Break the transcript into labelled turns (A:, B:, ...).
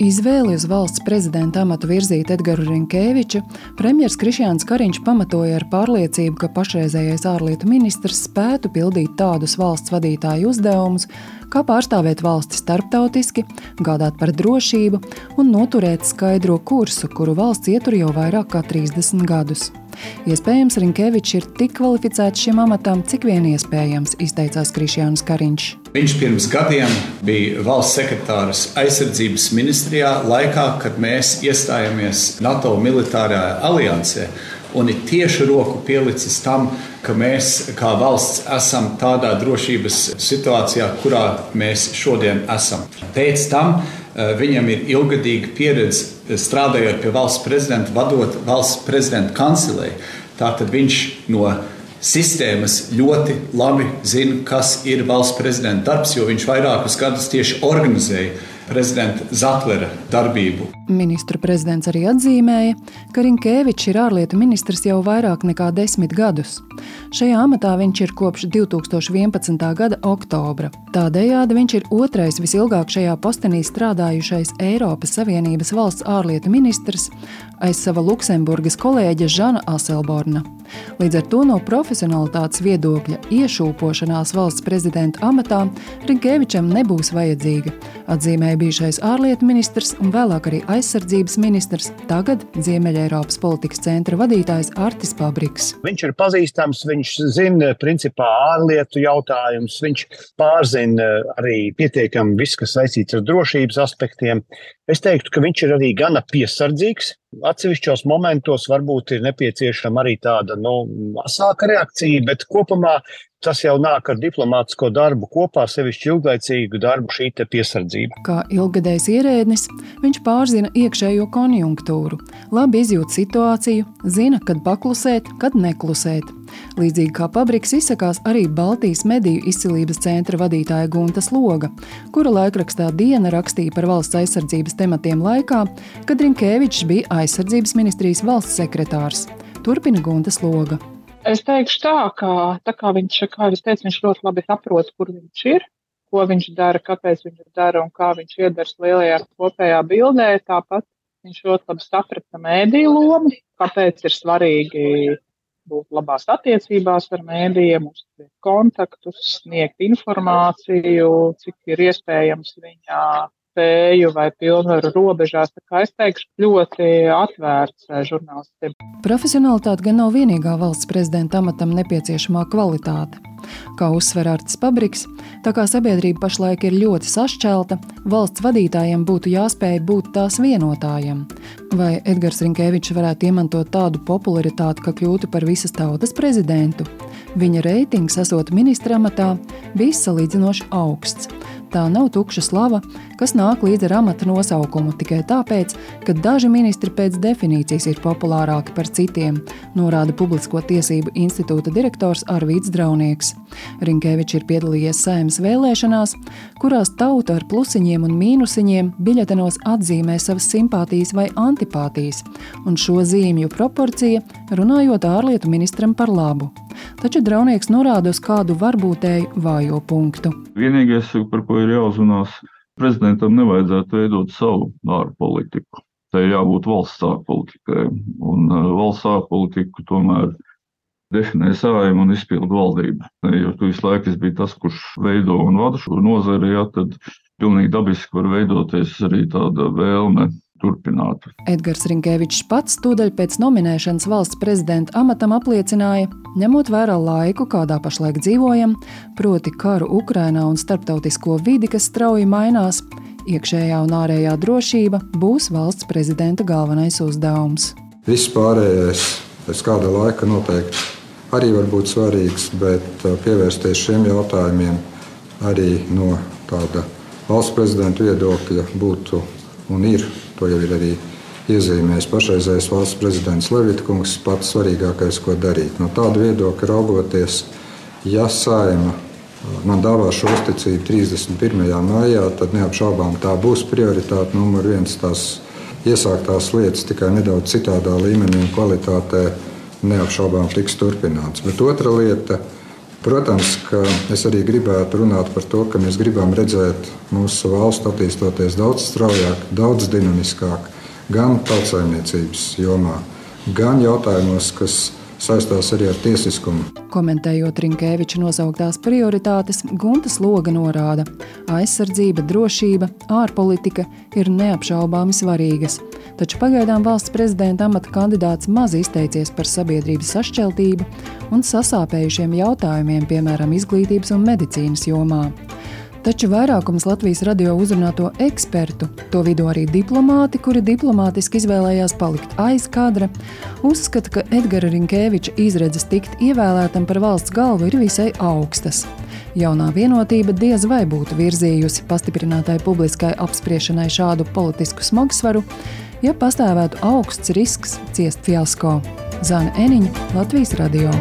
A: Izvēli uz valsts prezidenta amatu virzīt Edgars Rinkēviču premjerministrs Krišjāns Kariņš pamatoja ar pārliecību, ka pašreizējais ārlietu ministrs spētu pildīt tādus valsts vadītāju uzdevumus, kā pārstāvēt valsti starptautiski, gādāt par drošību un noturēt skaidro kursu, kuru valsts ietur jau vairāk kā 30 gadus. Iespējams, Rinkevičs ir tik kvalificēts šim amatam, cik vien iespējams, izteicās Krišjāns Kariņš.
B: Viņš pirms gadiem bija valsts sekretārs aizsardzības ministrijā, laikā, kad mēs iestājāmies NATO militārajā aliansē. Un ir tieši roku pielicis tam, ka mēs kā valsts esam tādā drošības situācijā, kurā mēs šodien esam. Pēc tam viņam ir ilgadīga pieredze strādājot pie valsts prezidenta, vadot valsts prezidenta kancelēju. Tātad viņš no sistēmas ļoti labi zina, kas ir valsts prezidenta darbs, jo viņš vairākus gadus tieši organizēja prezidenta Zatlera darbību.
A: Ministru prezidents arī atzīmēja, ka Rinkēvičs ir ārlietu ministrs jau vairāk nekā desmit gadus. Šajā amatā viņš ir kopš 2011. gada oktobra. Tādējādi viņš ir otrais visilgāk šajā postenī strādājušais Eiropas Savienības valsts ārlietu ministrs aiz sava Luksemburgas kolēģa Žana Aselborna. Līdz ar to no profesionālitātes viedokļa iešūpošanās valsts prezidenta amatā Rinkēvičam nebūs vajadzīga, atzīmēja bijušais ārlietu ministrs un vēlāk arī aizsardzības ministrs, tagad Ziemeļeiropas politikas centra vadītājs Artis Pabriks.
C: Viņš ir pazīstams, viņš zina principā ārlietu jautājumus, viņš pārzina arī pietiekami viss, kas saistīts ar drošības aspektiem. Es teiktu, ka viņš ir arī gana piesardzīgs. Atsevišķos momentos varbūt ir nepieciešama arī tāda nu, asāka reakcija, bet kopumā tas jau nāk ar diplomātsko darbu kopā, sevišķi ilglaicīgu darbu, šī piesardzība.
A: Kā ilgadējs ierēdnis, viņš pārzina iekšējo konjunktūru, labi izjūt situāciju, zina, kad paklusēt, kad neklusēt. Līdzīgi kā Pabriks izsakās arī Baltijas mediju izcilības centra vadītāja Gunta Sloga, kura laikrakstā Diena rakstīja par valsts aizsardzības tematiem laikā, kad Rinkēvičs bija aizsardzības ministrijas valsts sekretārs. Turpina Gunta Sloga.
D: Es teikšu tā, ka tā kā viņš, kā jau teicu, viņš ļoti labi saprot, kur viņš ir, ko viņš dara, kāpēc viņš dara un kā viņš iedars lielajā kopējā bildē. Tāpat viņš ļoti labi saprata mēdīju lomu, kāpēc ir svarīgi būt labās attiecībās ar mēdījiem, uzturēt kontaktus, sniegt informāciju, cik ir iespējams viņa spēju vai pilnvaru robežās. Tā kā es teikšu, ļoti atvērts eh, žurnālistiem.
A: Profesionalitāte gan nav vienīgā valsts prezidenta amatam nepieciešamā kvalitāte. Kā uzsver Arts Pabriks, tā kā sabiedrība pašlaik ir ļoti sašķelta, valsts vadītājiem būtu jāspēj būt tās vienotājiem. Vai Edgars Rinkēvičs varētu iemantot tādu popularitāti, ka kļūtu par visas tautas prezidentu? Viņa reitings, esot ministra amatā, bija salīdzinoši augsts. Tā nav tukša slava, kas nāk līdz ar amata nosaukumu tikai tāpēc, ka daži ministri pēc definīcijas ir populārāki par citiem, norāda Publisko tiesību institūta direktors Arvīts Draunieks. Rinkēvičs ir piedalījies saimnes vēlēšanās, kurās tauta ar plusiņiem un mīnusiņiem biļetenos atzīmē savas simpātijas vai antipātijas, un šo zīmju proporcija runājot ārlietu ministram par labu. Taču Draunieks norāda uz kādu varbūtēju vājo punktu.
E: Vienīgais, par ko ir jāuzmanās, prezidentam nevajadzētu veidot savu ārpolitiku. Tai jābūt valsts ārpolitikai. Un uh, valsts ārpolitiku tomēr definē sājuma un izpildu valdība. Jo tu visu laiku biji tas, kurš veido un vada šo nozari, ja, tad pilnīgi dabiski var veidoties arī tāda vēlme turpinātu.
A: Edgars Rinkevičs pats tūdaļ pēc nominēšanas valsts prezidenta amatam apliecināja, ņemot vērā laiku, kādā pašlaik dzīvojam, proti karu Ukrainā un starptautisko vidi, kas strauji mainās, iekšējā un ārējā drošība būs valsts prezidenta galvenais uzdevums.
F: Viss pārējais pēc kāda laika noteikti arī var būt svarīgs, bet uh, pievērsties šiem jautājumiem arī no tāda valsts prezidenta viedokļa būtu un ir To jau ir arī iezīmējis pašreizējais valsts prezidents Levitkungs. Pats svarīgākais, ko darīt. No tāda viedokļa raugoties, ja saima uh, man dāvā šo uzticību 31. maijā, tad neapšaubām tā būs prioritāte numur viens. Tās iesāktās lietas tikai nedaudz citādā līmenī un kvalitātē neapšaubām tiks turpināts. Bet otra lieta Protams, ka es arī gribētu runāt par to, ka mēs gribam redzēt mūsu valstu attīstoties daudz straujāk, daudz dinamiskāk, gan tautsājumniecības jomā, gan jautājumos, kas saistās arī ar tiesiskumu.
A: Komentējot Rinkēviča nosauktās prioritātes, Guntas Loga norāda, ka aizsardzība, drošība, ārpolitika ir neapšaubāmi svarīgas. Taču pagaidām valsts prezidenta amata kandidāts maz izteicies par sabiedrības sašķeltību un sasāpējušiem jautājumiem, piemēram, izglītības un medicīnas jomā. Taču vairākums Latvijas radio uzrunāto ekspertu, to vidū arī diplomāti, kuri diplomātiski izvēlējās palikt aiz kadra, uzskata, ka Edgara Rinkēviča izredzes tikt ievēlētam par valsts galvu ir visai augstas. Jaunā vienotība diez vai būtu virzījusi pastiprinātai publiskai apspriešanai šādu politisku smagsvaru, ja pastāvētu augsts risks ciest fiasko. Zana Eniņa, Latvijas radio.